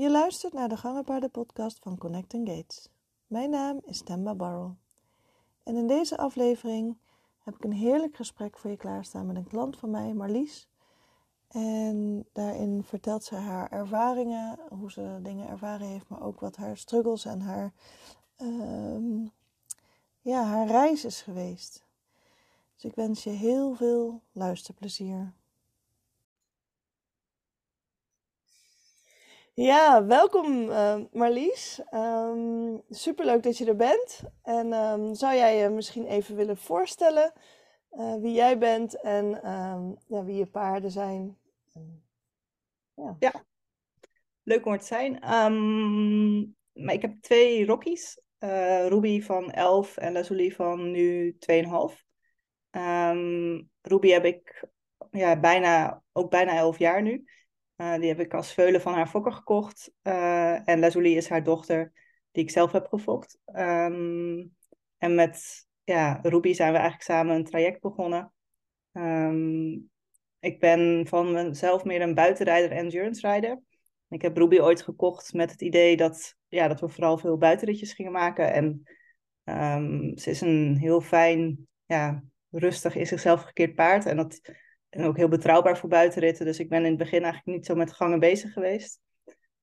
Je luistert naar de Gangenpaarden podcast van Connect Gates. Mijn naam is Temba Barrel. En in deze aflevering heb ik een heerlijk gesprek voor je klaarstaan met een klant van mij, Marlies. En daarin vertelt ze haar ervaringen, hoe ze dingen ervaren heeft, maar ook wat haar struggles en haar, ehm, ja, haar reis is geweest. Dus ik wens je heel veel luisterplezier. Ja, welkom uh, Marlies. Um, superleuk dat je er bent. En um, zou jij je misschien even willen voorstellen uh, wie jij bent en ja, wie je paarden zijn? Ja. ja. leuk om er te zijn. maar ik heb twee Rockies. Uh, Ruby van 11 en Lazuli van nu 2,5. Ruby heb ik ja, bijna, ook bijna 11 jaar nu. Uh, die heb ik als veulen van haar fokker gekocht. Uh, en Lazuli is haar dochter, die ik zelf heb gefokt. Um, en met ja, Ruby zijn we eigenlijk samen een traject begonnen. Um, ik ben van mezelf meer een buitenrijder, endurance rider. Ik heb Ruby ooit gekocht met het idee dat, ja, dat we vooral veel buitenritjes gingen maken. En um, ze is een heel fijn, ja, rustig, in zichzelf gekeerd paard. En dat en ook heel betrouwbaar voor buitenritten. Dus ik ben in het begin eigenlijk niet zo met gangen bezig geweest.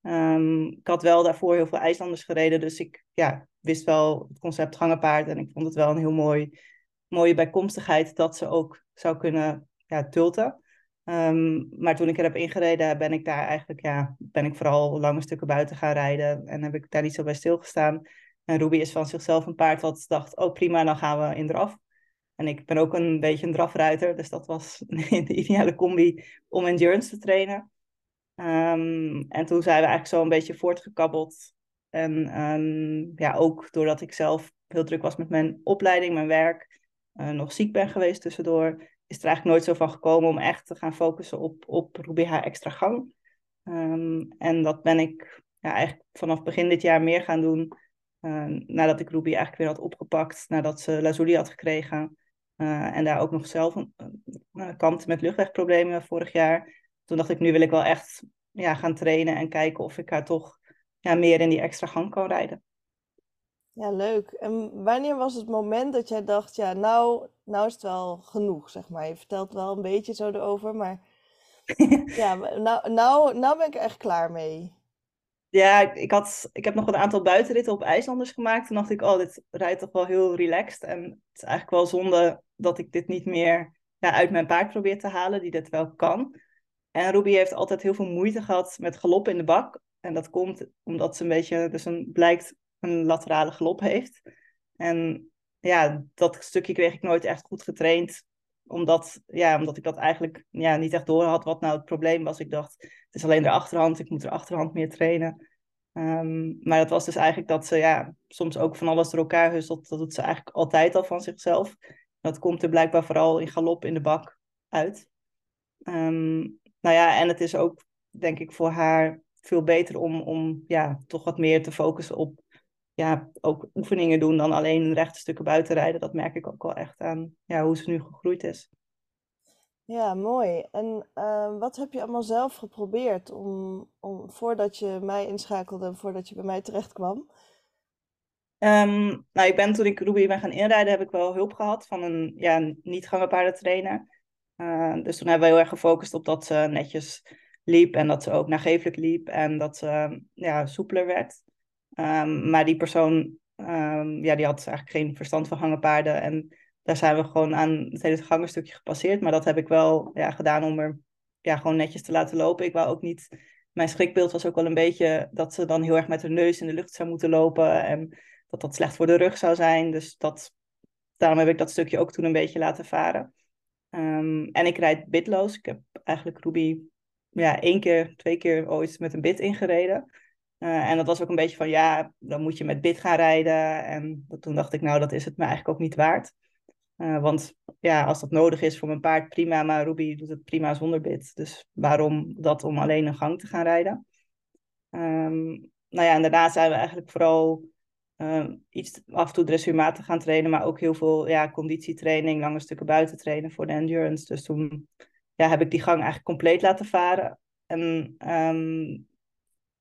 Um, ik had wel daarvoor heel veel IJslanders gereden. Dus ik ja, wist wel het concept gangenpaard. En ik vond het wel een heel mooi, mooie bijkomstigheid dat ze ook zou kunnen ja, tulten. Um, maar toen ik er heb ingereden, ben ik daar eigenlijk, ja, ben ik vooral lange stukken buiten gaan rijden. En heb ik daar niet zo bij stilgestaan. En Ruby is van zichzelf een paard wat dacht, oh prima, dan gaan we in eraf. En ik ben ook een beetje een drafruiter, dus dat was de ideale combi om endurance te trainen. Um, en toen zijn we eigenlijk zo een beetje voortgekabbeld. En um, ja, ook doordat ik zelf heel druk was met mijn opleiding, mijn werk, uh, nog ziek ben geweest tussendoor, is er eigenlijk nooit zo van gekomen om echt te gaan focussen op, op Ruby haar extra gang. Um, en dat ben ik ja, eigenlijk vanaf begin dit jaar meer gaan doen. Nadat ik Ruby eigenlijk weer had opgepakt, nadat ze Lazuli had gekregen. Uh, en daar ook nog zelf kant met luchtwegproblemen vorig jaar. Toen dacht ik, nu wil ik wel echt ja, gaan trainen en kijken of ik haar toch ja, meer in die extra gang kan rijden. Ja, leuk. En wanneer was het moment dat jij dacht, ja, nou, nou is het wel genoeg, zeg maar. Je vertelt wel een beetje zo erover, maar ja, nou, nou, nou ben ik er echt klaar mee. Ja, ik, had, ik heb nog een aantal buitenritten op IJslanders gemaakt. Toen dacht ik, oh, dit rijdt toch wel heel relaxed. En het is eigenlijk wel zonde dat ik dit niet meer ja, uit mijn paard probeer te halen, die dit wel kan. En Ruby heeft altijd heel veel moeite gehad met galop in de bak. En dat komt omdat ze een beetje, dus een, blijkt een laterale galop heeft. En ja, dat stukje kreeg ik nooit echt goed getraind. Omdat, ja, omdat ik dat eigenlijk ja, niet echt door had wat nou het probleem was. Ik dacht, het is alleen de achterhand, ik moet de achterhand meer trainen. Um, maar dat was dus eigenlijk dat ze ja, soms ook van alles door elkaar hustelt. Dat doet ze eigenlijk altijd al van zichzelf. Dat komt er blijkbaar vooral in galop in de bak uit. Um, nou ja, en het is ook, denk ik, voor haar veel beter om, om ja, toch wat meer te focussen op ja, ook oefeningen doen dan alleen rechte stukken buiten rijden. Dat merk ik ook wel echt aan ja, hoe ze nu gegroeid is. Ja, mooi. En uh, wat heb je allemaal zelf geprobeerd om, om, voordat je mij inschakelde en voordat je bij mij terecht kwam? Um, nou, ik ben toen ik Ruby ben gaan inrijden, heb ik wel hulp gehad van een ja, niet-gangenpaardentrainer. Uh, dus toen hebben we heel erg gefocust op dat ze netjes liep en dat ze ook nagevelijk liep en dat ze ja, soepeler werd. Um, maar die persoon, um, ja, die had eigenlijk geen verstand van gangenpaarden en daar zijn we gewoon aan het hele gangenstukje gepasseerd. Maar dat heb ik wel ja, gedaan om er ja, gewoon netjes te laten lopen. Ik wou ook niet. Mijn schrikbeeld was ook wel een beetje dat ze dan heel erg met haar neus in de lucht zou moeten lopen. En dat dat slecht voor de rug zou zijn. Dus dat, daarom heb ik dat stukje ook toen een beetje laten varen. Um, en ik rijd bitloos. Ik heb eigenlijk Ruby ja, één keer, twee keer ooit met een bit ingereden. Uh, en dat was ook een beetje van, ja, dan moet je met bit gaan rijden. En toen dacht ik, nou, dat is het me eigenlijk ook niet waard. Uh, want ja, als dat nodig is voor mijn paard, prima. Maar Ruby doet het prima zonder bit. Dus waarom dat om alleen een gang te gaan rijden? Um, nou ja, en daarna zijn we eigenlijk vooral uh, iets af en toe dressuurmatig gaan trainen. Maar ook heel veel ja, conditietraining, lange stukken buiten trainen voor de endurance. Dus toen ja, heb ik die gang eigenlijk compleet laten varen. En um,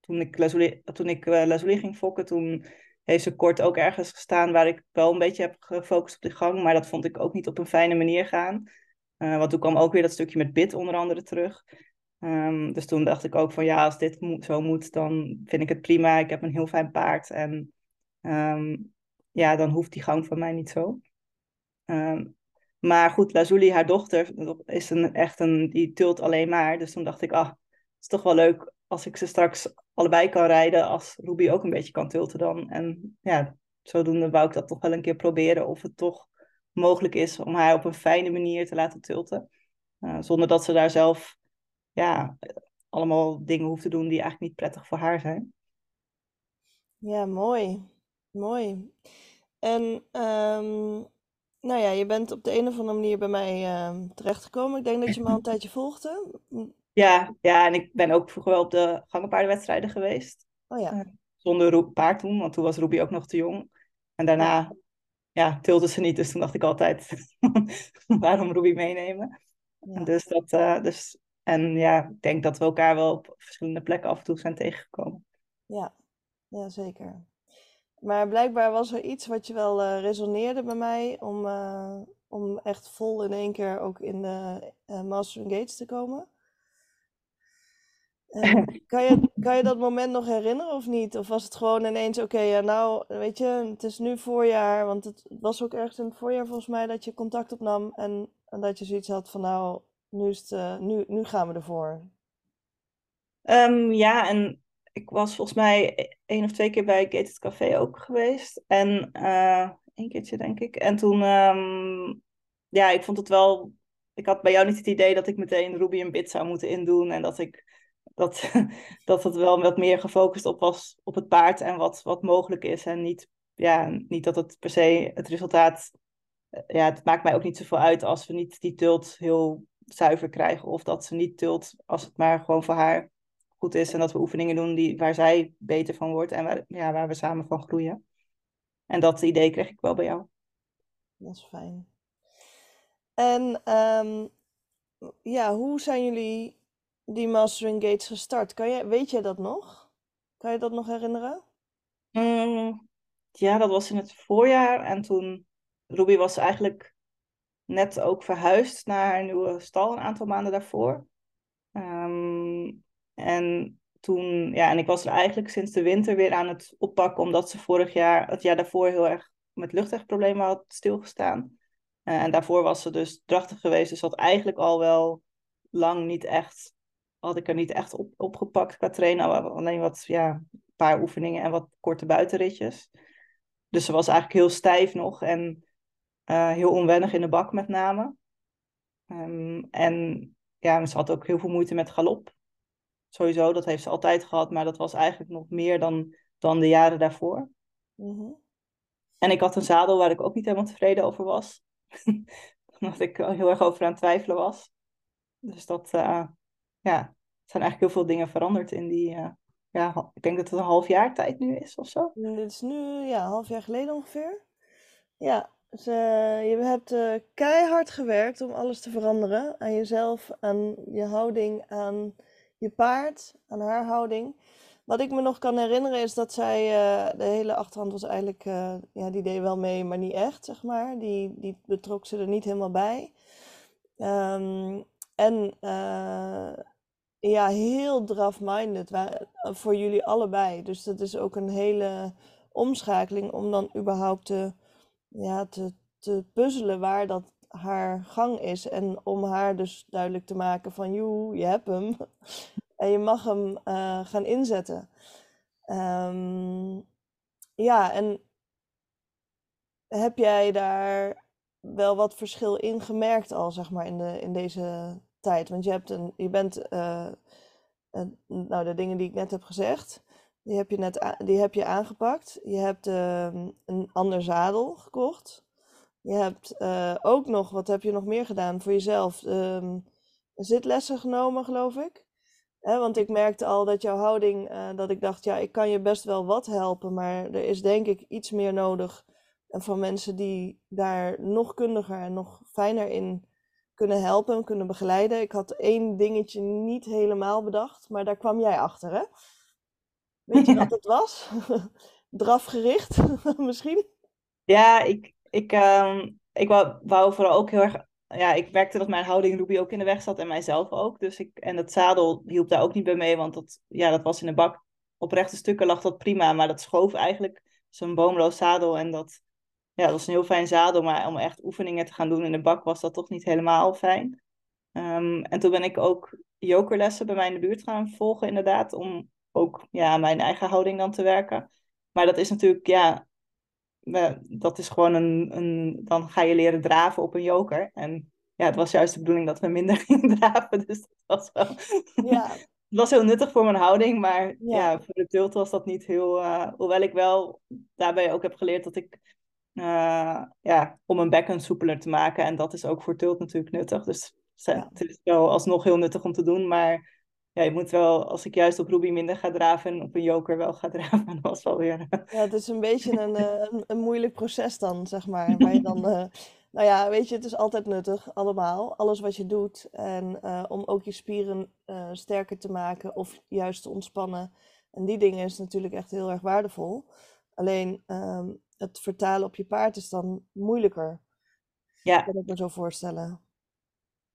toen ik Lazuli, toen ik Lazuli ging fokken, toen heeft ze kort ook ergens gestaan waar ik wel een beetje heb gefocust op de gang. Maar dat vond ik ook niet op een fijne manier gaan. Uh, want toen kwam ook weer dat stukje met bit onder andere terug. Um, dus toen dacht ik ook van ja, als dit zo moet, dan vind ik het prima. Ik heb een heel fijn paard en um, ja, dan hoeft die gang van mij niet zo. Um, maar goed, Lazuli, haar dochter, is een, echt een, die tult alleen maar. Dus toen dacht ik, ah, het is toch wel leuk als ik ze straks allebei kan rijden, als Ruby ook een beetje kan tilten dan. En ja, zodoende wou ik dat toch wel een keer proberen of het toch mogelijk is om haar op een fijne manier te laten tilten. Uh, zonder dat ze daar zelf ja, allemaal dingen hoeft te doen die eigenlijk niet prettig voor haar zijn. Ja, mooi. Mooi. En um, nou ja, je bent op de een of andere manier bij mij uh, terechtgekomen. Ik denk dat je me al een tijdje volgde. Ja, ja, en ik ben ook vroeger wel op de gangenpaardenwedstrijden geweest. Oh ja. Uh, zonder paard toen, want toen was Ruby ook nog te jong. En daarna ja, tilde ze niet, dus toen dacht ik altijd, waarom Ruby meenemen? Ja. Dus dat, uh, dus, en ja, ik denk dat we elkaar wel op verschillende plekken af en toe zijn tegengekomen. Ja, ja zeker. Maar blijkbaar was er iets wat je wel uh, resoneerde bij mij om, uh, om echt vol in één keer ook in de Master Engage te komen. Kan, je, dat moment nog herinneren of niet? Of was het gewoon ineens, oké, ja nou, weet je, het is nu voorjaar. Want het was ook ergens het voorjaar volgens mij dat je contact opnam. En, en dat je zoiets had van, nou, nu, is het, nu, nu gaan we ervoor. Um, ja, en ik was volgens mij één of twee keer bij Gated Café ook geweest. En uh, één keertje, denk ik. En toen, um, ja, ik vond het wel. Ik had bij jou niet het idee dat ik meteen Ruby en Bit zou moeten indoen. En dat ik dat, dat het wel wat meer gefocust op was op het paard en wat, wat mogelijk is. En niet, ja, niet dat het per se het resultaat. Ja, het maakt mij ook niet zoveel uit als we niet die tult heel zuiver krijgen. Of dat ze niet tult als het maar gewoon voor haar goed is en dat we oefeningen doen die, waar zij beter van wordt en waar, ja, waar we samen van groeien. En dat idee kreeg ik wel bij jou. Dat is fijn. En um, ja, hoe zijn jullie die Mastering Gates gestart? Kan weet je dat nog? Kan je dat nog herinneren? Mm, ja, dat was in het voorjaar. En toen, Ruby was eigenlijk net ook verhuisd naar haar nieuwe stal een aantal maanden daarvoor. Um, en toen, ja, en ik was er eigenlijk sinds de winter weer aan het oppakken, omdat ze vorig jaar, het jaar daarvoor, heel erg met luchtwegproblemen had stilgestaan. Uh, en daarvoor was ze dus drachtig geweest, dus had eigenlijk al wel lang niet echt, had ik er niet echt op, opgepakt qua trainen. Alleen wat, ja, een paar oefeningen en wat korte buitenritjes. Dus ze was eigenlijk heel stijf nog en uh, heel onwennig in de bak met name. Um, en ja, ze had ook heel veel moeite met galop sowieso, dat heeft ze altijd gehad, maar dat was eigenlijk nog meer dan, dan de jaren daarvoor. Mm En ik had een zadel waar ik ook niet helemaal tevreden over was. Omdat ik heel erg over aan het twijfelen was. Dus dat, uh, ja, zijn eigenlijk heel veel dingen veranderd in die, uh, ja, ik denk dat het een half jaar tijd nu is of zo. Dit is nu, ja, een half jaar geleden ongeveer. Ja, dus, uh, je hebt uh, keihard gewerkt om alles te veranderen. Aan jezelf, aan je houding, aan je paard, aan haar houding. Wat ik me nog kan herinneren is dat zij, de hele achterhand was eigenlijk, ja, die deed wel mee, maar niet echt, zeg maar. Die, die betrok ze er niet helemaal bij. Um, en ja, heel draf-minded voor jullie allebei. Dus dat is ook een hele omschakeling om dan überhaupt te, ja, te, te puzzelen waar dat haar gang is. En om haar dus duidelijk te maken van, joe, je hebt hem. en je mag hem uh, gaan inzetten. Um, ja, en heb jij daar wel wat verschil in gemerkt al, zeg maar, in, de, in deze Want je, hebt een, je bent, een, nou, de dingen die ik net heb gezegd, die heb je net die heb je aangepakt. Je hebt uh, een ander zadel gekocht. Je hebt uh, ook nog, wat heb je nog meer gedaan voor jezelf? Um, zitlessen genomen, geloof ik. Want ik merkte al dat jouw houding, uh, dat ik dacht, ja, ik kan je best wel wat helpen, maar er is denk ik iets meer nodig van mensen die daar nog kundiger en nog fijner in kunnen helpen en kunnen begeleiden. Ik had één dingetje niet helemaal bedacht, maar daar kwam jij achter, hè? Weet je wat het was? Drafgericht, misschien? Ja, ik, ik, ehm, ik wou, wou vooral ook heel erg ja, ik merkte dat mijn houding Ruby ook in de weg zat en mijzelf ook. Dus ik, en het zadel hielp daar ook niet bij mee, want dat, ja, dat was in de bak. Op rechte stukken lag dat prima, maar dat schoof eigenlijk. Zo'n boomloos zadel en dat, ja, dat was een heel fijn zadel, maar om echt oefeningen te gaan doen in de bak was dat toch niet helemaal fijn. Ehm, en toen ben ik ook jokerlessen bij mij in de buurt gaan volgen, inderdaad, om ook ja, mijn eigen houding dan te werken. Maar dat is natuurlijk, ja, dat is gewoon een, een, dan ga je leren draven op een joker. En ja, het was juist de bedoeling dat we minder gingen draven, dus dat was wel... Ja. Het was heel nuttig voor mijn houding, maar ja, voor de tilt was dat niet heel... Uh, hoewel ik wel daarbij ook heb geleerd dat ik... Uh, ja, om een bekken soepeler te maken. En dat is ook voor tilt natuurlijk nuttig. Dus het is wel alsnog heel nuttig om te doen, maar ja, je moet wel, als ik juist op Ruby minder ga draven en op een joker wel ga draven, dan was wel weer... Ja, het is een beetje een, eh, een, een, moeilijk proces dan, zeg maar. Waar je dan, uh, nou ja, weet je, het is altijd nuttig, allemaal. Alles wat je doet. En uh, om ook je spieren sterker te maken of juist te ontspannen. En die dingen is natuurlijk echt heel erg waardevol. Alleen um, het vertalen op je paard is dan moeilijker. Ja. Kan ik me zo voorstellen.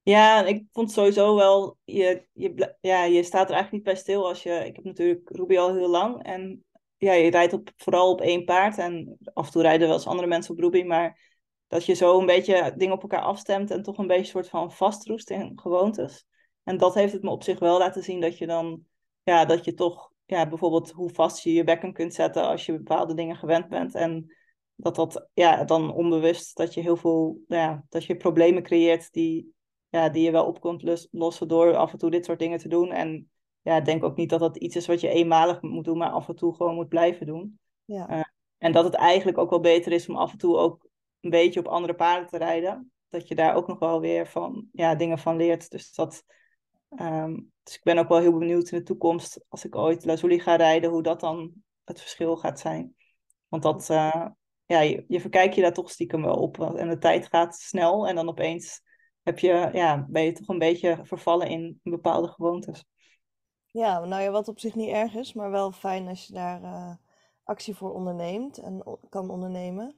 Ja, ik vond sowieso wel, je, je, ja, je staat er eigenlijk niet bij stil als je, ik heb natuurlijk Ruby al heel lang en ja, je rijdt op, vooral op één paard en af en toe rijden wel eens andere mensen op Ruby, maar dat je zo een beetje dingen op elkaar afstemt en toch een beetje een soort van vastroest in gewoontes. En dat heeft het me op zich wel laten zien dat je dan, ja, dat je toch, ja, bijvoorbeeld hoe vast je je bekken kunt zetten als je bepaalde dingen gewend bent en dat dat, ja, dan onbewust, dat je heel veel, ja, dat je problemen creëert die ja, die je wel op kunt lossen door af en toe dit soort dingen te doen. En ja, ik denk ook niet dat dat iets is wat je eenmalig moet doen, maar af en toe gewoon moet blijven doen. Ja. Uh, en dat het eigenlijk ook wel beter is om af en toe ook een beetje op andere paarden te rijden. Dat je daar ook nog wel weer van, ja, dingen van leert. Dus, dat, um, dus ik ben ook wel heel benieuwd in de toekomst, als ik ooit Lazuli ga rijden, hoe dat dan het verschil gaat zijn. Want dat, uh, ja, je, je verkijk je daar toch stiekem wel op. En de tijd gaat snel en dan opeens heb je, ja, ben je toch een beetje vervallen in bepaalde gewoontes. Ja, nou ja, wat op zich niet erg is, maar wel fijn als je daar uh, actie voor onderneemt en kan ondernemen.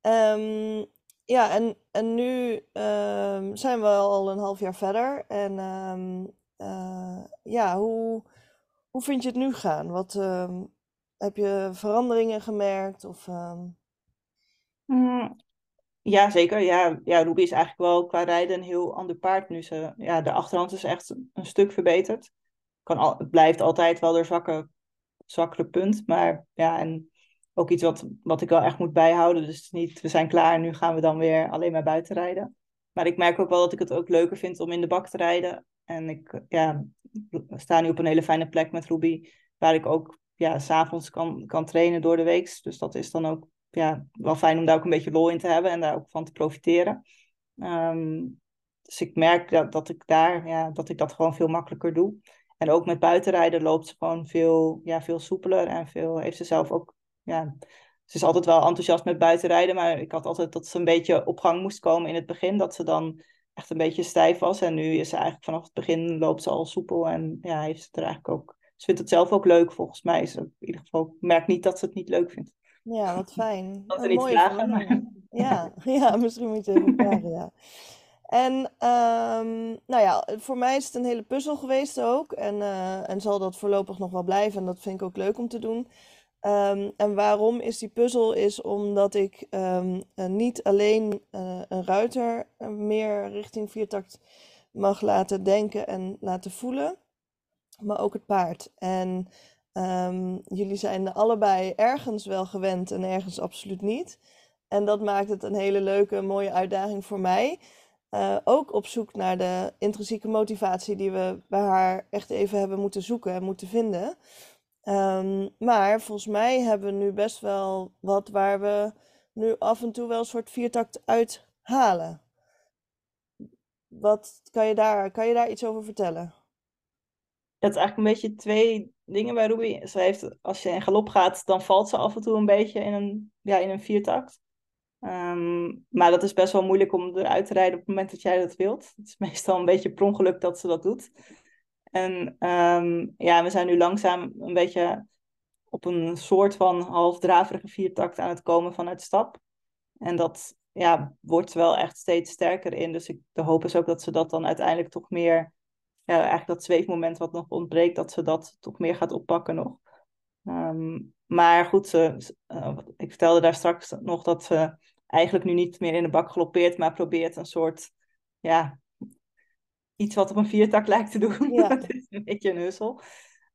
Um, ja, en, en nu um, zijn we al een half jaar verder. En um, uh, ja, hoe, hoe vind je het nu gaan? Wat, heb je veranderingen gemerkt? Of, mm, ja, zeker. Ja, ja, Ruby is eigenlijk wel qua rijden een heel ander paard nu. Ze, ja, de achterhand is echt een stuk verbeterd. Kan al, het blijft altijd wel de zwakke, zwakkere punt. Maar ja, en ook iets wat, wat ik wel echt moet bijhouden. Dus niet, we zijn klaar nu gaan we dan weer alleen maar buiten rijden. Maar ik merk ook wel dat ik het ook leuker vind om in de bak te rijden. En ik ja, sta nu op een hele fijne plek met Ruby. Waar ik ook ja, s'avonds kan, kan trainen door de week. Dus dat is dan ook ja, wel fijn om daar ook een beetje lol in te hebben en daar ook van te profiteren. Ehm, dus ik merk dat, dat ik daar, ja, dat ik dat gewoon veel makkelijker doe. En ook met buitenrijden loopt ze gewoon veel, ja, veel soepeler en veel, heeft ze zelf ook, ja, ze is altijd wel enthousiast met buitenrijden, maar ik had altijd dat ze een beetje op gang moest komen in het begin, dat ze dan echt een beetje stijf was. En nu is ze eigenlijk vanaf het begin loopt ze al soepel en ja, heeft ze er eigenlijk ook, ze vindt het zelf ook leuk volgens mij. Ze, in ieder geval, ik merk niet dat ze het niet leuk vindt. Ja, wat fijn. Dat er niet vragen. Maar... Ja, ja, misschien moet je even vragen, ja. En um, nou ja, voor mij is het een hele puzzel geweest ook. En, uh, en zal dat voorlopig nog wel blijven. En dat vind ik ook leuk om te doen. Um, en waarom is die puzzel? Is omdat ik um, uh, niet alleen uh, een ruiter meer richting viertakt mag laten denken en laten voelen. Maar ook het paard. En Um, jullie zijn allebei ergens wel gewend en ergens absoluut niet. En dat maakt het een hele leuke, mooie uitdaging voor mij. Ook op zoek naar de intrinsieke motivatie die we bij haar echt even hebben moeten zoeken en moeten vinden. Um, maar volgens mij hebben we nu best wel wat waar we nu af en toe wel een soort viertakt uithalen. Wat kan je daar, kan je daar iets over vertellen? Het is eigenlijk een beetje twee dingen bij Ruby. Ze heeft, als je in galop gaat, dan valt ze af en toe een beetje in een, ja, in een viertakt. Um, maar dat is best wel moeilijk om eruit te rijden op het moment dat jij dat wilt. Het is meestal een beetje per ongeluk dat ze dat doet. En um, ja, we zijn nu langzaam een beetje op een soort van halfdraverige viertakt aan het komen vanuit stap. En dat ja, wordt wel echt steeds sterker in. Dus ik, de hoop is ook dat ze dat dan uiteindelijk toch meer, eigenlijk dat zweefmoment wat nog ontbreekt, dat ze dat toch meer gaat oppakken nog. Ehm, maar goed, ze, uh, ik vertelde daar straks nog dat ze eigenlijk nu niet meer in de bak galoppeert, maar probeert een soort, ja, iets wat op een viertak lijkt te doen. Ja. dat is een beetje een hussel.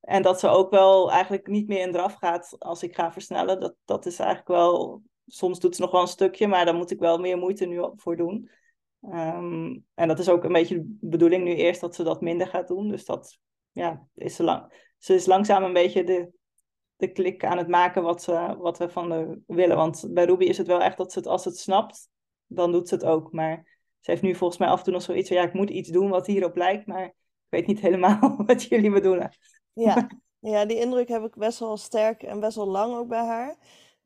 En dat ze ook wel eigenlijk niet meer in draf gaat als ik ga versnellen. Dat, dat is eigenlijk wel soms doet ze nog wel een stukje, maar daar moet ik wel meer moeite nu voor doen. Ehm, en dat is ook een beetje de bedoeling nu eerst dat ze dat minder gaat doen. Dus dat ja, is ze lang. Ze is langzaam een beetje de, de klik aan het maken wat, ze, wat we van de willen. Want bij Ruby is het wel echt dat ze het als het snapt, dan doet ze het ook. Maar ze heeft nu volgens mij af en toe nog zoiets van ja, ik moet iets doen wat hierop lijkt, maar ik weet niet helemaal wat jullie bedoelen. Ja, ja, die indruk heb ik best wel sterk en best wel lang ook bij haar.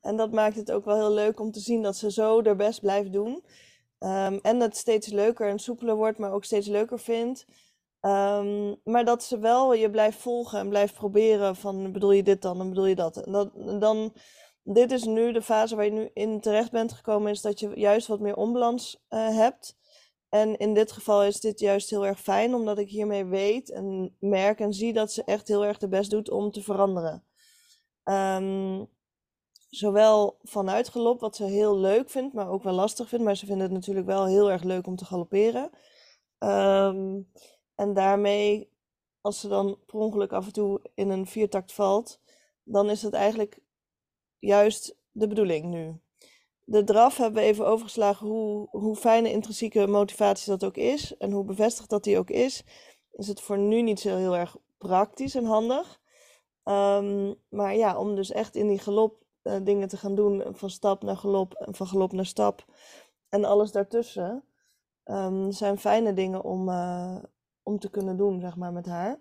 En dat maakt het ook wel heel leuk om te zien dat ze zo er best blijft doen. Um, en het steeds leuker en soepeler wordt, maar ook steeds leuker vindt. Um, maar dat ze wel je blijft volgen en blijft proberen van bedoel je dit dan en bedoel je dat. En dat, dan, dit is nu de fase waar je nu in terecht bent gekomen, is dat je juist wat meer onbalans uh, hebt. En in dit geval is dit juist heel erg fijn, omdat ik hiermee weet en merk en zie dat ze echt heel erg de best doet om te veranderen. Um, zowel vanuit galop, wat ze heel leuk vindt, maar ook wel lastig vindt. Maar ze vindt het natuurlijk wel heel erg leuk om te galopperen. Ehm, en daarmee, als ze dan per ongeluk af en toe in een viertakt valt, dan is dat eigenlijk juist de bedoeling nu. De draf hebben we even overgeslagen hoe, hoe fijne intrinsieke motivatie dat ook is. En hoe bevestigd dat die ook is. Is het voor nu niet zo heel erg praktisch en handig. Ehm, maar ja, om dus echt in die galop uh, dingen te gaan doen van stap naar galop en van galop naar stap en alles daartussen, um, zijn fijne dingen om, uh, om te kunnen doen, zeg maar, met haar.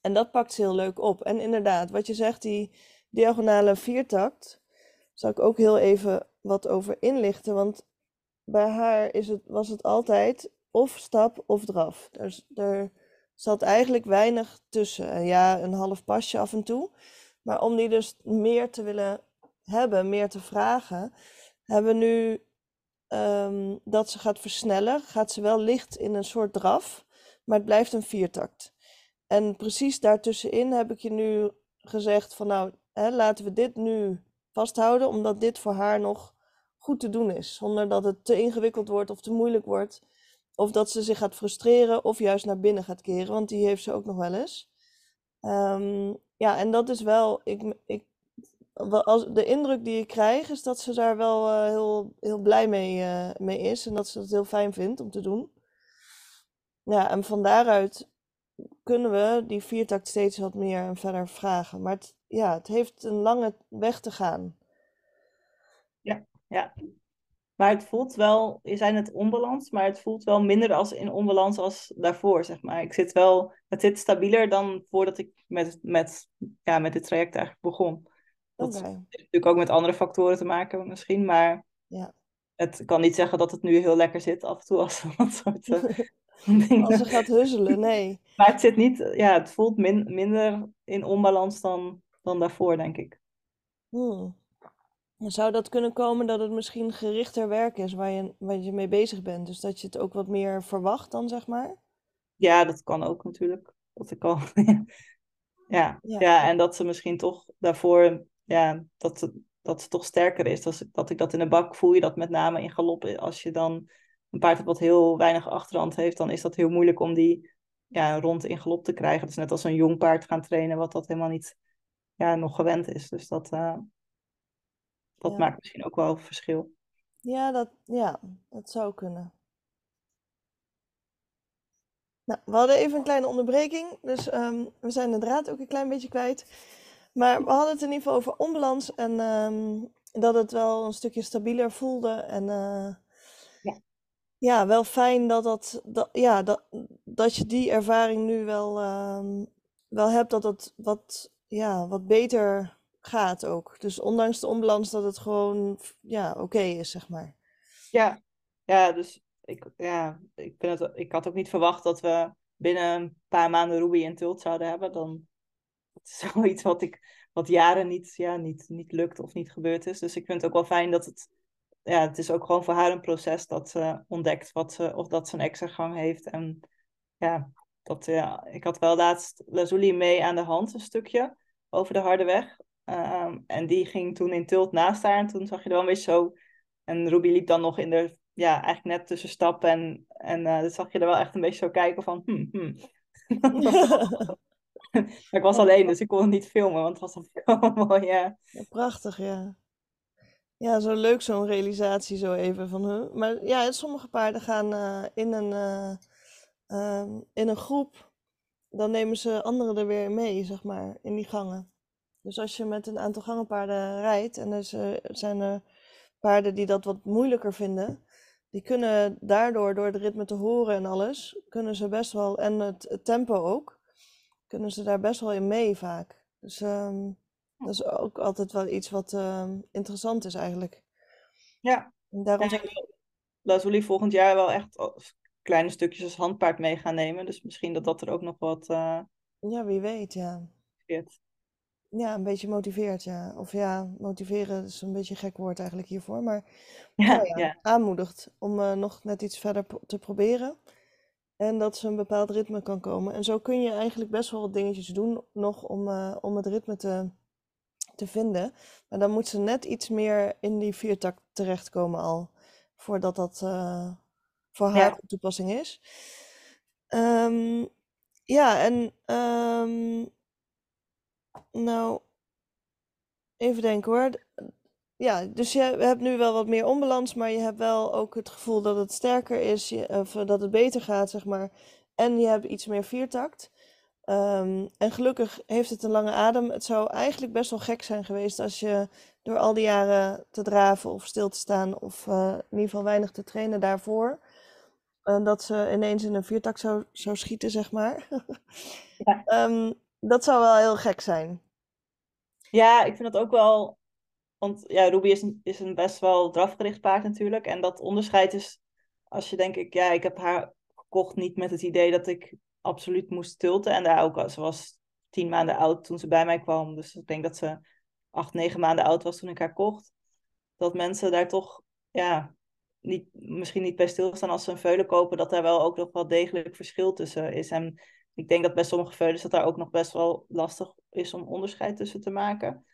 En dat pakt ze heel leuk op. En inderdaad, wat je zegt, die diagonale viertakt, zou ik ook heel even wat over inlichten. Want bij haar is het, was het altijd of stap of draf. Dus er zat eigenlijk weinig tussen. Ja, een half pasje af en toe. Maar om die dus meer te willen hebben, meer te vragen, hebben we nu um, dat ze gaat versnellen. Gaat ze wel licht in een soort draf, maar het blijft een viertakt. En precies daartussenin heb ik je nu gezegd van nou, hè, laten we dit nu vasthouden, omdat dit voor haar nog goed te doen is. Zonder dat het te ingewikkeld wordt of te moeilijk wordt. Of dat ze zich gaat frustreren of juist naar binnen gaat keren, want die heeft ze ook nog wel eens. Um, ja, en dat is wel, ik, ik, als, de indruk die ik krijg is dat ze daar wel uh, heel, heel blij mee, uh, mee is en dat ze het heel fijn vindt om te doen. Ja, en van daaruit kunnen we die viertakt steeds wat meer en verder vragen. Maar ja, het heeft een lange weg te gaan. Ja, ja. Maar het voelt wel, je zijn het onbalans, maar het voelt wel minder als in onbalans als daarvoor, zeg maar. Ik zit wel, het zit stabieler dan voordat ik met, met, ja, met dit traject eigenlijk begon. Dat heeft natuurlijk ook met andere factoren te maken misschien, maar ja. het kan niet zeggen dat het nu heel lekker zit af en toe als dat soort uh, Als ze gaat huzzelen, nee. Maar het zit niet, ja, het voelt min, minder in onbalans dan, dan daarvoor, denk ik. Hmm. Zou dat kunnen komen dat het misschien gerichter werk is waar je, waar je mee bezig bent? Dus dat je het ook wat meer verwacht dan, zeg maar? Ja, dat kan ook natuurlijk. Dat ik al. ja. Ja. ja, en dat ze misschien toch daarvoor, ja, dat, ze, dat ze toch sterker is. Dat, dat ik dat in de bak voel je dat met name in galop. Als je dan een paard hebt wat heel weinig achterhand heeft, dan is dat heel moeilijk om die ja, rond in galop te krijgen. Is net als een jong paard gaan trainen, wat dat helemaal niet ja, nog gewend is. Dus dat, uh, dat maakt misschien ook wel verschil. Ja, dat, ja, dat zou kunnen. Nou, we hadden even een kleine onderbreking, dus um, we zijn de draad ook een klein beetje kwijt. Maar we hadden het in ieder geval over onbalans en um, dat het wel een stukje stabieler voelde. En uh, ja. ja, wel fijn dat, dat, dat, ja, dat, dat je die ervaring nu wel, um, wel hebt, dat het wat, ja, wat beter gaat ook. Dus ondanks de onbalans dat het gewoon ja, oké is, zeg maar. Ja, ja dus ik, ja, ik, het, ik had ook niet verwacht dat we binnen een paar maanden Ruby en Tult zouden hebben. Dan, is zoiets wat, ik, wat jaren niet, ja, niet, niet lukt of niet gebeurd is. Dus ik vind het ook wel fijn dat het, ja, het is ook gewoon voor haar een proces dat ze ontdekt wat ze, of dat ze een extra gang heeft. En ja, dat, ja, ik had wel laatst Lazuli mee aan de hand, een stukje, over de harde weg. Ehm, en die ging toen in tilt naast haar en toen zag je er wel een beetje zo... En Ruby liep dan nog in de, ja, eigenlijk net tussen stappen en, en uh, dan zag je er wel echt een beetje zo kijken van... Hmm, hmm. ik was alleen, dus ik kon het niet filmen, want het was een mooi, ja. ja. Prachtig, ja. Ja, zo leuk zo'n realisatie zo even van hun. Maar ja, sommige paarden gaan uh, in, een, uh, um, in een groep, dan nemen ze anderen er weer mee, zeg maar, in die gangen. Dus als je met een aantal gangenpaarden rijdt en er zijn er paarden die dat wat moeilijker vinden, die kunnen daardoor, door het ritme te horen en alles, kunnen ze best wel, en het, tempo ook, kunnen ze daar best wel in mee vaak. Dus um, dat is ook altijd wel iets wat uh, interessant is eigenlijk. Ja. En daarom zijn Lazuli volgend jaar wel echt kleine stukjes als handpaard mee gaan nemen. Dus misschien dat dat er ook nog wat... Uh... Ja, wie weet, ja. Ja, een beetje motiveert, ja. Of ja, motiveren is een beetje een gek woord eigenlijk hiervoor. Maar ja, nou ja, ja. aanmoedigt om uh, nog net iets verder te proberen. En dat ze een bepaald ritme kan komen. En zo kun je eigenlijk best wel wat dingetjes doen nog om, uh, om het ritme te, te vinden. Maar dan moet ze net iets meer in die viertak terechtkomen al. Voordat dat uh, voor haar ja. toepassing is. Um, ja, en um, nou, even denken hoor. Ja, dus je hebt nu wel wat meer onbalans, maar je hebt wel ook het gevoel dat het sterker is, of dat het beter gaat, zeg maar. En je hebt iets meer viertakt. Um, en gelukkig heeft het een lange adem. Het zou eigenlijk best wel gek zijn geweest als je door al die jaren te draven of stil te staan, of uh, in ieder geval weinig te trainen daarvoor, uh, dat ze ineens in een viertakt zou, zou schieten, zeg maar. ja. um, dat zou wel heel gek zijn. Ja, ik vind dat ook wel. Want ja, Ruby is een, is een best wel drafgericht paard natuurlijk. En dat onderscheid is, als je denk ik, ja, ik heb haar gekocht niet met het idee dat ik absoluut moest tilten. En daar ook, ze was tien maanden oud toen ze bij mij kwam. Dus ik denk dat ze acht, negen maanden oud was toen ik haar kocht. Dat mensen daar toch, ja, niet, misschien niet bij stilstaan als ze een veulen kopen, dat daar wel ook nog wel degelijk verschil tussen is. En ik denk dat bij sommige veulens dat daar ook nog best wel lastig is om onderscheid tussen te maken.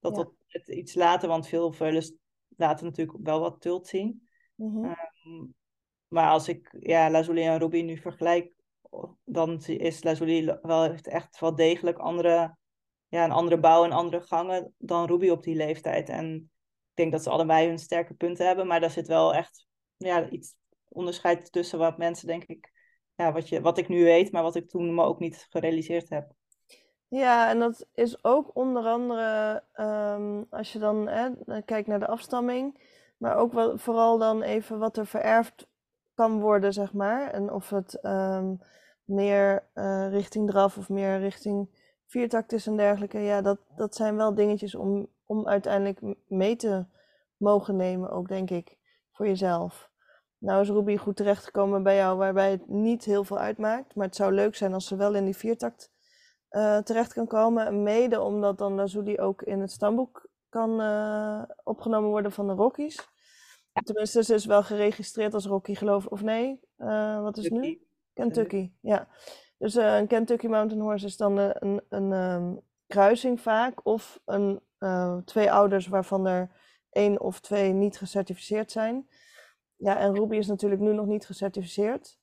Dat ja. dat iets later, want veel veulens laten natuurlijk wel wat tult zien. Mm um, maar als ik ja, Lazuli en Ruby nu vergelijk, dan is Lazuli wel echt wel degelijk andere, ja, een andere bouw en andere gangen dan Ruby op die leeftijd. En denk dat ze allebei hun sterke punten hebben, maar daar zit wel echt ja, iets onderscheid tussen wat mensen denk ik ja, wat, je, wat ik nu weet, maar wat ik toen me ook niet gerealiseerd heb. Ja, en dat is ook onder andere um, als je dan hè, kijkt naar de afstamming, maar ook wel, vooral dan even wat er vererfd kan worden, zeg maar. En of het um, meer uh, richting draf of meer richting viertakt is en dergelijke. Ja, dat, dat zijn wel dingetjes om, om uiteindelijk mee te mogen nemen, ook denk ik, voor jezelf. Nou is Ruby goed terechtgekomen bij jou, waarbij het niet heel veel uitmaakt. Maar het zou leuk zijn als ze wel in die viertakt uh, terecht kan komen. Mede omdat dan Lazuli ook in het stamboek kan uh, opgenomen worden van de Rockies. Tenminste, ze is wel geregistreerd als Rocky, geloof ik. Of nee? Uh, wat is het nu? Kentucky, ja. Dus een Kentucky Mountain Horse is dan een, een um, kruising vaak. Of een, twee ouders waarvan er één of twee niet gecertificeerd zijn. Ja, en Ruby is natuurlijk nu nog niet gecertificeerd.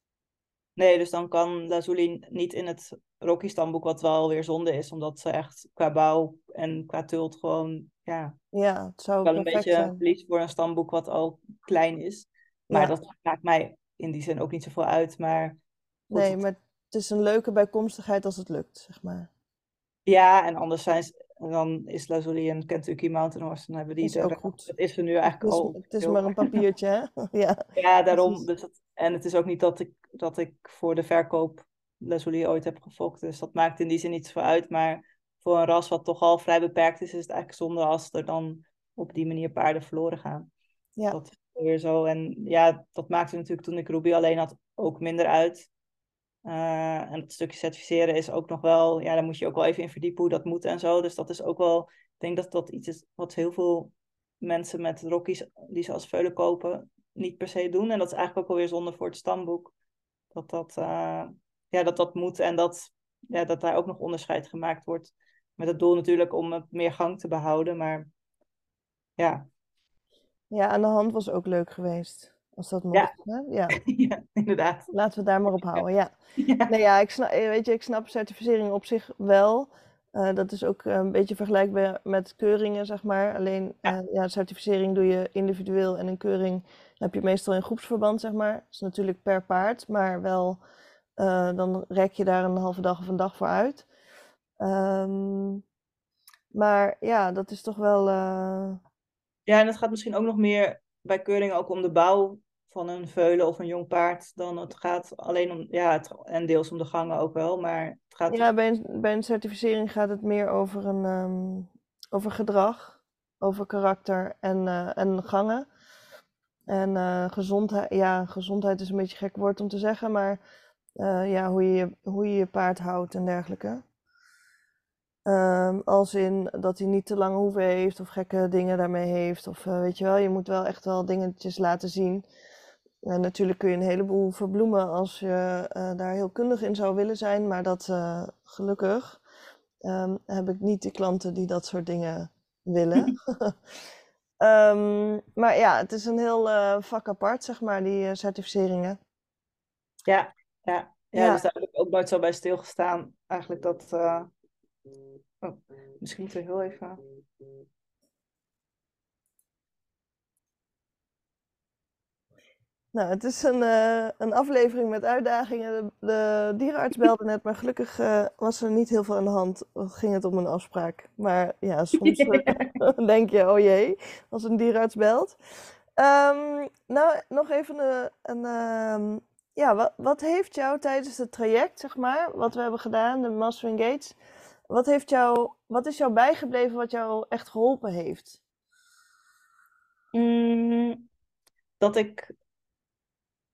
Nee, dus dan kan Lazuli niet in het Rocky stamboek, wat wel weer zonde is, omdat ze echt qua bouw en qua tult gewoon, ja, ja het zou wel een beetje verlies voor een stamboek wat al klein is. Maar dat maakt mij in die zin ook niet zoveel uit. Maar nee, maar het is een leuke bijkomstigheid als het lukt, zeg maar. Ja, en anders zijn ze, dan is Lazuli en Kentucky Mountain Horse. Dan hebben die is ook goed. Dat is er nu eigenlijk het is, al. Het is maar een papiertje, hè? ja, ja daarom. Dus dat, en het is ook niet dat ik, dat ik voor de verkoop Lazuli ooit heb gefokt. Dus dat maakt in die zin niet zoveel uit. Maar voor een ras wat toch al vrij beperkt is, is het eigenlijk zonde als er dan op die manier paarden verloren gaan. Ja. Dat is weer zo. En ja, dat maakte natuurlijk toen ik Ruby alleen had ook minder uit. En het stukje certificeren is ook nog wel, ja, daar moet je ook wel even in verdiepen hoe dat moet en zo. Dus dat is ook wel, ik denk dat dat iets is wat heel veel mensen met rockies die ze als veulen kopen, niet per se doen. En dat is eigenlijk ook alweer zonde voor het stamboek. Dat dat, uh, ja, dat, dat moet en dat, ja, dat daar ook nog onderscheid gemaakt wordt. Met het doel natuurlijk om het meer gang te behouden. Maar ja. Ja, aan de hand was ook leuk geweest. Als dat. Ja, ja. ja inderdaad. Laten we het daar maar op houden, ja. ja. Nee, ja, ik snap, weet je, ik snap certificering op zich wel. Uh, dat is ook een beetje vergelijkbaar met keuringen, zeg maar. Alleen ja. Uh, ja. certificering doe je individueel en een keuring heb je meestal in groepsverband, zeg maar. Dat is natuurlijk per paard, maar wel uh, dan rek je daar een halve dag of een dag voor uit. Um, maar ja, dat is toch wel. Ja, en het gaat misschien ook nog meer bij keuringen ook om de bouw van een veulen of een jong paard dan het gaat alleen om, ja, het, en deels om de gangen ook wel, maar het gaat... Ja, bij een, bij een certificering gaat het meer over, een, um, over gedrag, over karakter en, uh, en gangen. En uh, gezondheid, ja, gezondheid is een beetje gek woord om te zeggen, maar uh, ja, hoe je, hoe je je paard houdt en dergelijke. Um, als in dat hij niet te lange hoeven heeft of gekke dingen daarmee heeft. Of weet je wel, je moet wel echt wel dingetjes laten zien. Natuurlijk kun je een heleboel verbloemen als je uh, daar heel kundig in zou willen zijn, maar dat uh, gelukkig um, heb ik niet de klanten die dat soort dingen willen. um, maar ja, het is een heel uh, vak apart, zeg maar, die certificeringen. Ja, ja, ja, ja. dus daar heb ik ook nooit zo bij stilgestaan. Eigenlijk dat. Oh, misschien moeten we heel even. Nou, het is een, uh, een aflevering met uitdagingen. De, de dierenarts belde net, maar gelukkig uh, was er niet heel veel aan de hand. Ging het om een afspraak. Maar ja, soms yeah. denk je, oh jee, als een dierenarts belt. Um, nou, nog even een... een um, ja, wat, wat heeft jou tijdens het traject, zeg maar, wat we hebben gedaan, de Mastering Gates, wat, heeft jou, wat is jou bijgebleven wat jou echt geholpen heeft? Mm, dat ik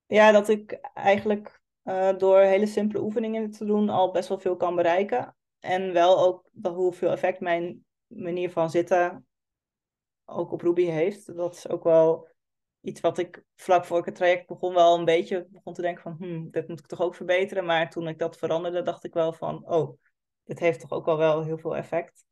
ja, dat ik eigenlijk uh, door hele simpele oefeningen te doen al best wel veel kan bereiken. En wel ook hoeveel effect mijn manier van zitten ook op Ruby heeft. Dat is ook wel iets wat ik vlak voor ik het traject begon wel een beetje begon te denken van, hmm, dit moet ik toch ook verbeteren. Maar toen ik dat veranderde, dacht ik wel van, oh, dit heeft toch ook wel wel heel veel effect.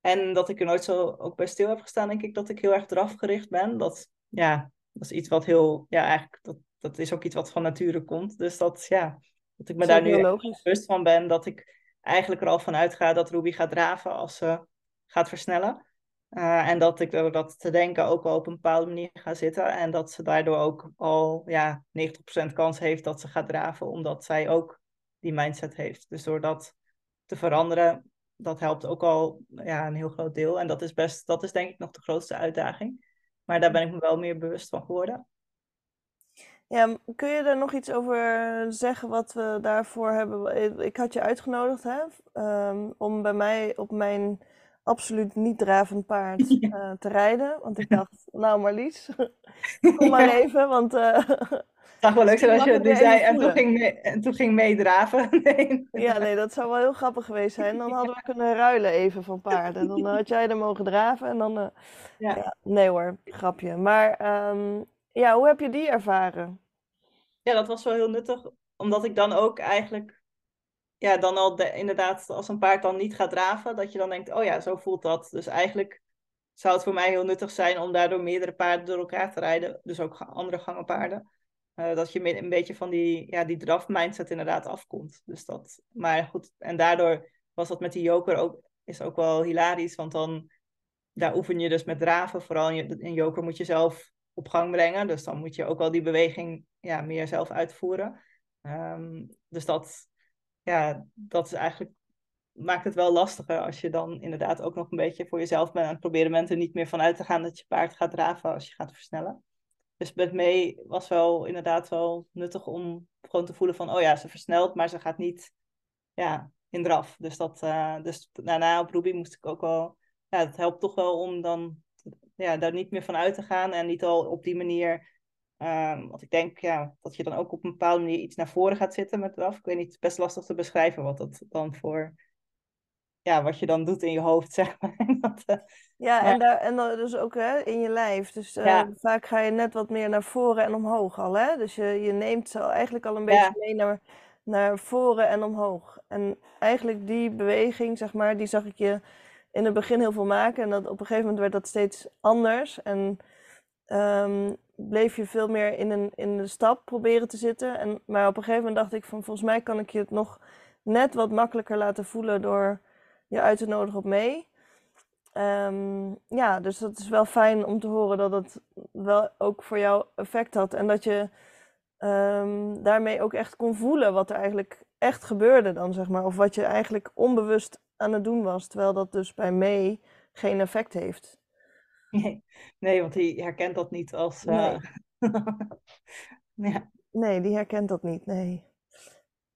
En dat ik er nooit zo ook bij stil heb gestaan, denk ik dat ik heel erg eraf gericht ben. Dat, ja, dat is iets wat heel, ja, eigenlijk, dat, dat is ook iets wat van nature komt. Dus dat, ja, dat ik me daar nu bewust van ben. Dat ik eigenlijk er al van uitga dat Ruby gaat draven als ze gaat versnellen. Uh, en dat ik door dat te denken ook al op een bepaalde manier ga zitten. En dat ze daardoor ook al ja, 90% kans heeft dat ze gaat draven, omdat zij ook die mindset heeft. Dus door dat te veranderen, dat helpt ook al ja, een heel groot deel. En dat is best, dat is denk ik nog de grootste uitdaging. Maar daar ben ik me wel meer bewust van geworden. Ja, kun je er nog iets over zeggen wat we daarvoor hebben? Ik had je uitgenodigd hè, um, om bij mij op mijn absoluut niet dravend paard uh, te rijden. Want ik dacht, nou Marlies, kom maar even, want... Uh, het zou wel leuk zijn als je nu zei en toen, ging mee, en toen ging meedraven. nee. Ja, nee, dat zou wel heel grappig geweest zijn. Dan hadden we kunnen ruilen even van paarden. Dan had jij er mogen draven en dan... Uh, ja. ja. Nee hoor, grapje. Maar um, ja, hoe heb je die ervaren? Ja, dat was wel heel nuttig, omdat ik dan ook eigenlijk, ja, dan al de, inderdaad, als een paard dan niet gaat draven, dat je dan denkt, oh ja, zo voelt dat. Dus eigenlijk zou het voor mij heel nuttig zijn om daardoor meerdere paarden door elkaar te rijden, dus ook andere gangenpaarden. Uh, dat je een beetje van die, ja, die draf-mindset inderdaad afkomt. Dus dat, maar goed, en daardoor was dat met die joker ook, is ook wel hilarisch, want dan, daar oefen je dus met draven. Vooral in joker moet je zelf op gang brengen. Dus dan moet je ook wel die beweging ja, meer zelf uitvoeren. Um, dus dat, ja, dat is eigenlijk, maakt het wel lastiger als je dan inderdaad ook nog een beetje voor jezelf bent aan het proberen bent er niet meer van uit te gaan dat je paard gaat draven als je gaat versnellen. Dus met mee was wel inderdaad wel nuttig om gewoon te voelen van, oh ja, ze versnelt, maar ze gaat niet ja, in draf. Dus, dat, uh, dus daarna op Ruby moest ik ook wel, ja, het helpt toch wel om dan ja, daar niet meer van uit te gaan en niet al op die manier Um, want ik denk ja, dat je dan ook op een bepaalde manier iets naar voren gaat zitten met draf. Ik weet niet, het is best lastig te beschrijven wat dat dan voor ja, wat je dan doet in je hoofd, zeg maar. dat, uh, ja, en, daar, en dan dus ook hè, in je lijf. Dus uh, vaak ga je net wat meer naar voren en omhoog al. Hè? Dus je, je neemt zo eigenlijk al een beetje mee naar, naar voren en omhoog. En eigenlijk die beweging, zeg maar, die zag ik je in het begin heel veel maken. En dat, op een gegeven moment werd dat steeds anders. En um, bleef je veel meer in, een, in de stap proberen te zitten. En, maar op een gegeven moment dacht ik van volgens mij kan ik je het nog net wat makkelijker laten voelen door je uit te nodigen op mee. Um, ja, dus dat is wel fijn om te horen dat het wel ook voor jou effect had. En dat je um, daarmee ook echt kon voelen wat er eigenlijk echt gebeurde dan, zeg maar. Of wat je eigenlijk onbewust aan het doen was. Terwijl dat dus bij mee geen effect heeft. Nee, nee want die herkent dat niet als. Uh... Nee. ja. nee, die herkent dat niet, nee.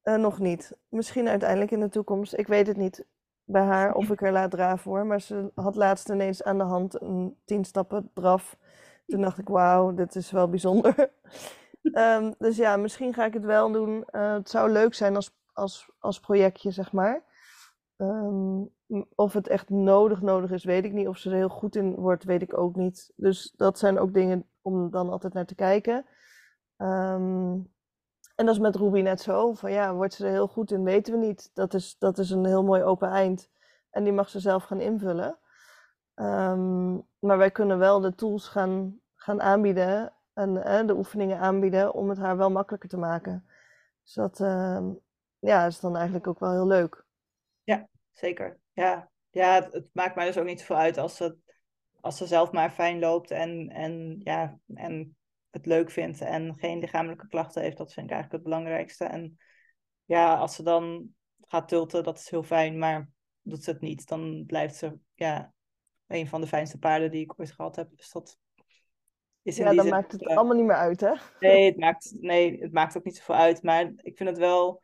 Uh, nog niet. Misschien uiteindelijk in de toekomst. Ik weet het niet bij haar of ik er laat draven hoor. Maar ze had laatst ineens aan de hand een tien stappen draf. Toen dacht ik, wauw, dit is wel bijzonder. um, dus ja, misschien ga ik het wel doen. Uh, het zou leuk zijn als, als, als projectje, zeg maar. Um, of het echt nodig nodig is, weet ik niet. Of ze er heel goed in wordt, weet ik ook niet. Dus dat zijn ook dingen om dan altijd naar te kijken. Um, en dat is met Ruby net zo. Van ja, wordt ze er heel goed in, weten we niet. Dat is, dat is een heel mooi open eind. En die mag ze zelf gaan invullen. Um, maar wij kunnen wel de tools gaan, gaan aanbieden. En de oefeningen aanbieden om het haar wel makkelijker te maken. Dus dat ja, is dan eigenlijk ook wel heel leuk. Ja, zeker. Ja, ja het, het maakt mij dus ook niet zoveel uit als ze, als ze zelf maar fijn loopt en, en, ja, en het leuk vindt en geen lichamelijke klachten heeft. Dat vind ik eigenlijk het belangrijkste. En ja, als ze dan gaat tulten, dat is heel fijn. Maar doet ze het niet, dan blijft ze ja, een van de fijnste paarden die ik ooit gehad heb. Dus dat is in ja, dan maakt het allemaal niet meer uit, hè? Nee het, maakt, nee, het maakt ook niet zoveel uit. Maar ik vind het wel...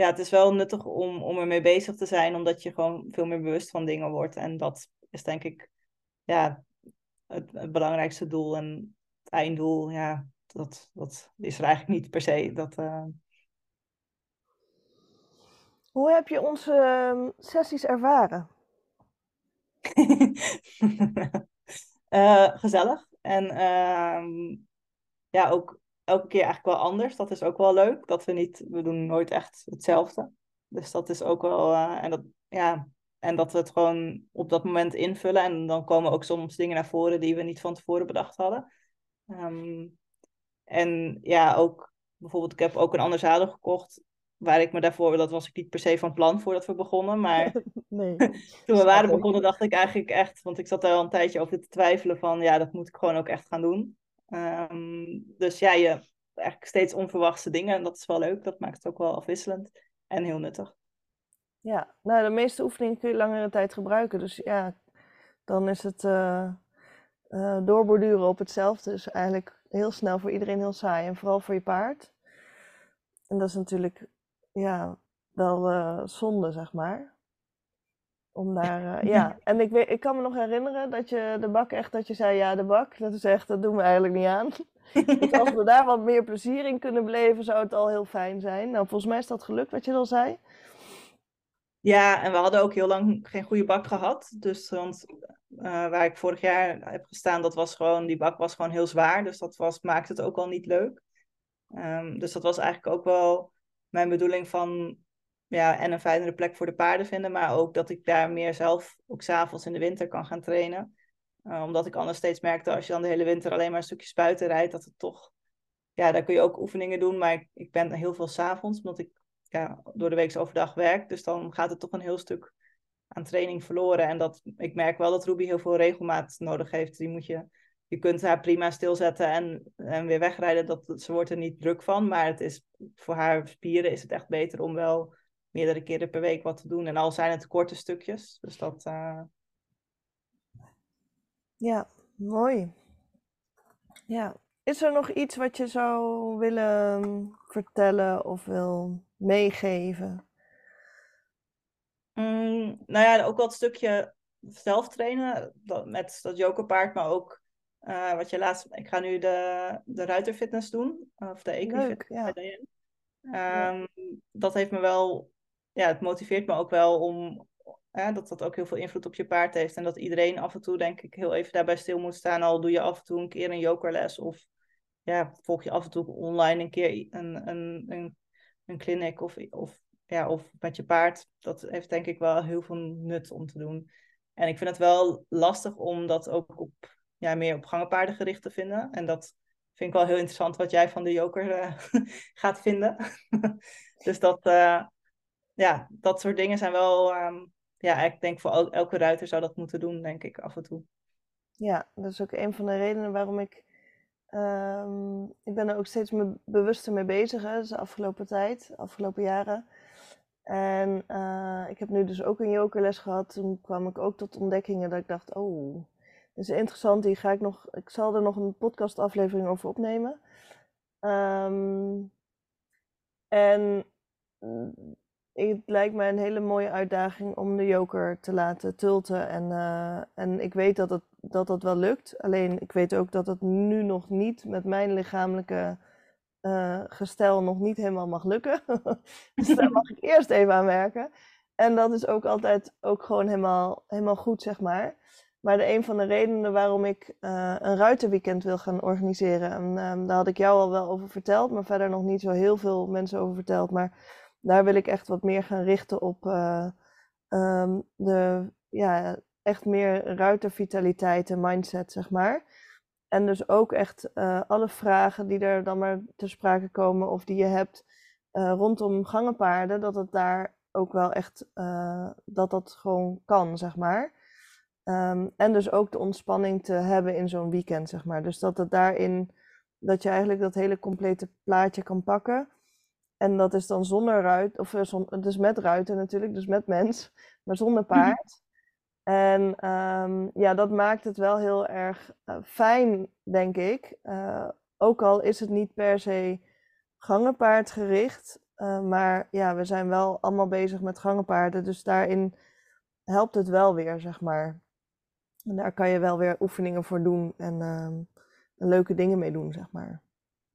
Ja, het is wel nuttig om, om ermee bezig te zijn, omdat je gewoon veel meer bewust van dingen wordt. En dat is denk ik ja, het, het belangrijkste doel. En einddoel, ja, dat, dat is er eigenlijk niet per se. Dat, uh... Hoe heb je onze uh, sessies ervaren? uh, gezellig. En ehm, ja, ook elke keer eigenlijk wel anders. Dat is ook wel leuk. Dat we niet, we doen nooit echt hetzelfde. Dus dat is ook wel, eh, en dat, ja, en dat we het gewoon op dat moment invullen. En dan komen ook soms dingen naar voren die we niet van tevoren bedacht hadden. Um, en ja, ook bijvoorbeeld, ik heb ook een ander zadel gekocht. Waar ik me daarvoor, dat was ik niet per se van plan voordat we begonnen. Maar nee, toen we waren begonnen, dacht ik eigenlijk echt, want ik zat daar al een tijdje over te twijfelen van, ja, dat moet ik gewoon ook echt gaan doen. Um, dus ja, je eigenlijk steeds onverwachte dingen en dat is wel leuk. Dat maakt het ook wel afwisselend en heel nuttig. Ja, nou, de meeste oefeningen kun je langere tijd gebruiken. Dus ja, dan is het. Uh uh, doorborduren op hetzelfde is eigenlijk heel snel voor iedereen heel saai. En vooral voor je paard. En dat is natuurlijk ja, wel uh, zonde, zeg maar. Om daar, uh, ja. En ik, weet, ik kan me nog herinneren dat je de bak echt, dat je zei, ja, de bak, dat is echt, dat doen we eigenlijk niet aan. dus als we daar wat meer plezier in kunnen beleven, zou het al heel fijn zijn. Nou, volgens mij is dat gelukt, wat je al zei. Ja, en we hadden ook heel lang geen goede bak gehad. Dus want, uh, waar ik vorig jaar heb gestaan, dat was gewoon, die bak was gewoon heel zwaar. Dus dat was, maakte het ook al niet leuk. Um, dus dat was eigenlijk ook wel mijn bedoeling van, ja, en een fijnere plek voor de paarden vinden. Maar ook dat ik daar meer zelf, ook s'avonds in de winter, kan gaan trainen. Uh, omdat ik anders steeds merkte, als je dan de hele winter alleen maar een stukje spuiten rijdt, dat het toch, ja, daar kun je ook oefeningen doen. Maar ik, ik ben heel veel s'avonds, omdat ik ja, door de week overdag werk. Dus dan gaat het toch een heel stuk aan training verloren. En dat, ik merk wel dat Ruby heel veel regelmaat nodig heeft. Die moet je, je kunt haar prima stilzetten en, en weer wegrijden. Dat, ze wordt er niet druk van. Maar het is, voor haar spieren is het echt beter om wel meerdere keren per week wat te doen. En al zijn het korte stukjes. Dus dat... Uh... Ja, mooi. Ja. Is er nog iets wat je zou willen vertellen of wil meegeven? Mm, nou ja, ook wel het stukje zelf trainen dat, met dat jokerpaard, maar ook Uh, wat je laatst, ik ga nu de, de ruiterfitness doen, of de equifitness ja. Um, Dat heeft me wel, ja, het motiveert me ook wel om, dat dat ook heel veel invloed op je paard heeft. En dat iedereen af en toe, denk ik, heel even daarbij stil moet staan. Al doe je af en toe een keer een jokerles of ja, volg je af en toe online een keer een, een, een, een clinic of, of, ja, of met je paard. Dat heeft denk ik wel heel veel nut om te doen. En ik vind het wel lastig om dat ook op, ja, meer op gangenpaarden gericht te vinden. En dat vind ik wel heel interessant wat jij van de joker uh, gaat vinden. dus dat, uh, ja, dat soort dingen zijn wel... Um, ja, ik denk voor elke ruiter zou dat moeten doen, denk ik, af en toe. Ja, dat is ook een van de redenen waarom ik Um, ik ben er ook steeds me bewuster mee bezig, hè, de afgelopen tijd, afgelopen jaren. En uh, ik heb nu dus ook een yokerles gehad. Toen kwam ik ook tot ontdekkingen dat ik dacht, oh, dit is interessant. Die ga ik nog, ik zal er nog een podcastaflevering over opnemen. Um, en het lijkt mij een hele mooie uitdaging om de joker te laten tulten. En, uh, en ik weet dat het, dat dat wel lukt. Alleen ik weet ook dat het nu nog niet met mijn lichamelijke uh, gestel nog niet helemaal mag lukken. dus daar mag ik eerst even aan werken. En dat is ook altijd ook gewoon helemaal, helemaal goed, zeg maar. Maar de, een van de redenen waarom ik uh, een ruitenweekend wil gaan organiseren, en um, daar had ik jou al wel over verteld, maar verder nog niet zo heel veel mensen over verteld. Maar daar wil ik echt wat meer gaan richten op uh, um, de, ja, echt meer ruitervitaliteit en mindset, zeg maar. En dus ook echt uh, alle vragen die er dan maar te sprake komen of die je hebt uh, rondom gangenpaarden, dat het daar ook wel echt, dat dat gewoon kan, zeg maar. Um, en dus ook de ontspanning te hebben in zo'n weekend, zeg maar. Dus dat het daarin, dat je eigenlijk dat hele complete plaatje kan pakken. En dat is dan zonder ruit, of eh, zon, dus met ruiten natuurlijk, dus met mens, maar zonder mhm. paard. En um, ja, dat maakt het wel heel erg uh, fijn, denk ik. Uh, ook al is het niet per se gangenpaardgericht. Uh, maar ja, we zijn wel allemaal bezig met gangenpaarden. Dus daarin helpt het wel weer, zeg maar. En daar kan je wel weer oefeningen voor doen en uh, leuke dingen mee doen, zeg maar.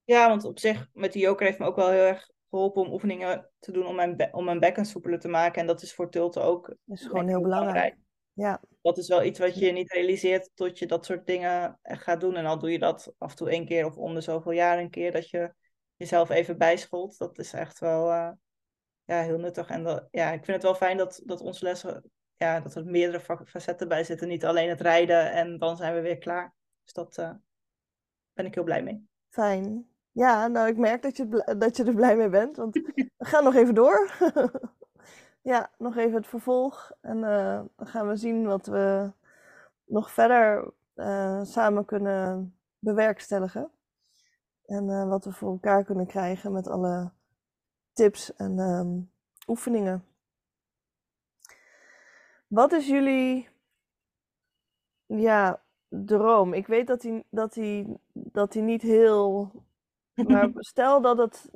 Ja, want op zich, met die joker heeft me ook wel heel erg geholpen om oefeningen te doen om mijn, om mijn bekken soepeler te maken. En dat is voor tulten ook. Dat is gewoon heel belangrijk. Ja. Dat is wel iets wat je niet realiseert tot je dat soort dingen gaat doen. En al doe je dat af en toe één keer of om de zoveel jaar een keer, dat je jezelf even bijscholt. Dat is echt wel uh, ja, heel nuttig. En dat, ja, ik vind het wel fijn dat, dat onze lessen, ja, dat er meerdere facetten bij zitten. Niet alleen het rijden en dan zijn we weer klaar. Dus dat uh, ben ik heel blij mee. Fijn. Ja, nou, ik merk dat je, dat je er blij mee bent, want we gaan nog even door. ja, nog even het vervolg. En uh, dan gaan we zien wat we nog verder uh, samen kunnen bewerkstelligen. En uh, wat we voor elkaar kunnen krijgen met alle tips en um, oefeningen. Wat is jullie ja, droom? Ik weet dat hij, dat hij, dat hij niet heel maar stel dat het,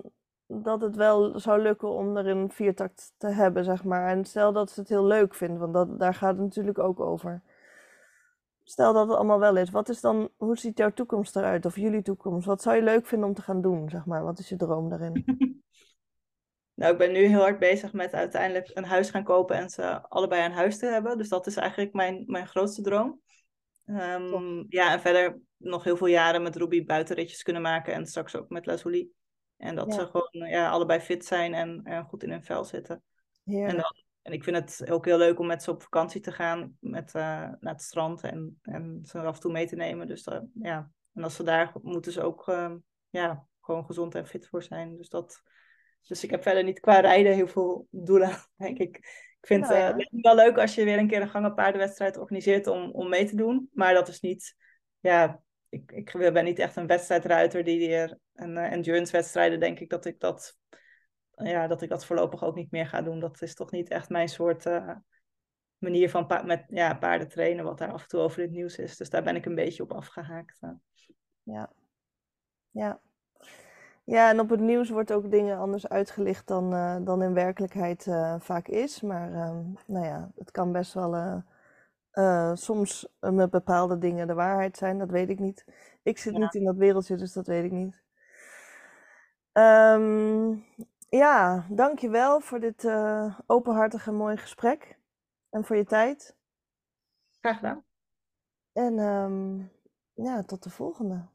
dat het wel zou lukken om er een viertakt te hebben, zeg maar. En stel dat ze het heel leuk vindt, want dat, daar gaat het natuurlijk ook over. Stel dat het allemaal wel is. Wat is dan, hoe ziet jouw toekomst eruit? Of jullie toekomst? Wat zou je leuk vinden om te gaan doen, zeg maar? Wat is je droom daarin? Nou, ik ben nu heel hard bezig met uiteindelijk een huis gaan kopen en ze allebei een huis te hebben. Dus dat is eigenlijk mijn, mijn grootste droom. Um, ja, en verder nog heel veel jaren met Ruby buitenritjes kunnen maken. En straks ook met Lazuli. En dat ze gewoon ja, allebei fit zijn en, en goed in hun vel zitten. En, dan, en ik vind het ook heel leuk om met ze op vakantie te gaan. Met, uh, naar het strand en, en ze af en toe mee te nemen. Dus uh, ja, en als ze daar moeten ze ook uh, ja, gewoon gezond en fit voor zijn. Dus, dat, dus ik heb verder niet qua rijden heel veel doelen, denk ik. Ik vind nou het wel leuk als je weer een keer een gangenpaardenwedstrijd organiseert om, om mee te doen. Maar dat is niet ja, ik, ik ben niet echt een wedstrijdruiter die weer een uh, endurance wedstrijden denk ik dat ik dat ja, dat ik dat voorlopig ook niet meer ga doen. Dat is toch niet echt mijn soort uh, manier van pa met ja, paarden trainen, wat daar af en toe over het nieuws is. Dus daar ben ik een beetje op afgehaakt. Ja. Ja. Ja, en op het nieuws wordt ook dingen anders uitgelicht dan, uh, dan in werkelijkheid vaak is. Maar ehm, nou ja, het kan best wel uh, soms met bepaalde dingen de waarheid zijn, dat weet ik niet. Ik zit niet in dat wereldje, dus dat weet ik niet. Um, ja, dankjewel voor dit uh, openhartige mooie gesprek en voor je tijd. Graag gedaan. En um, ja, tot de volgende.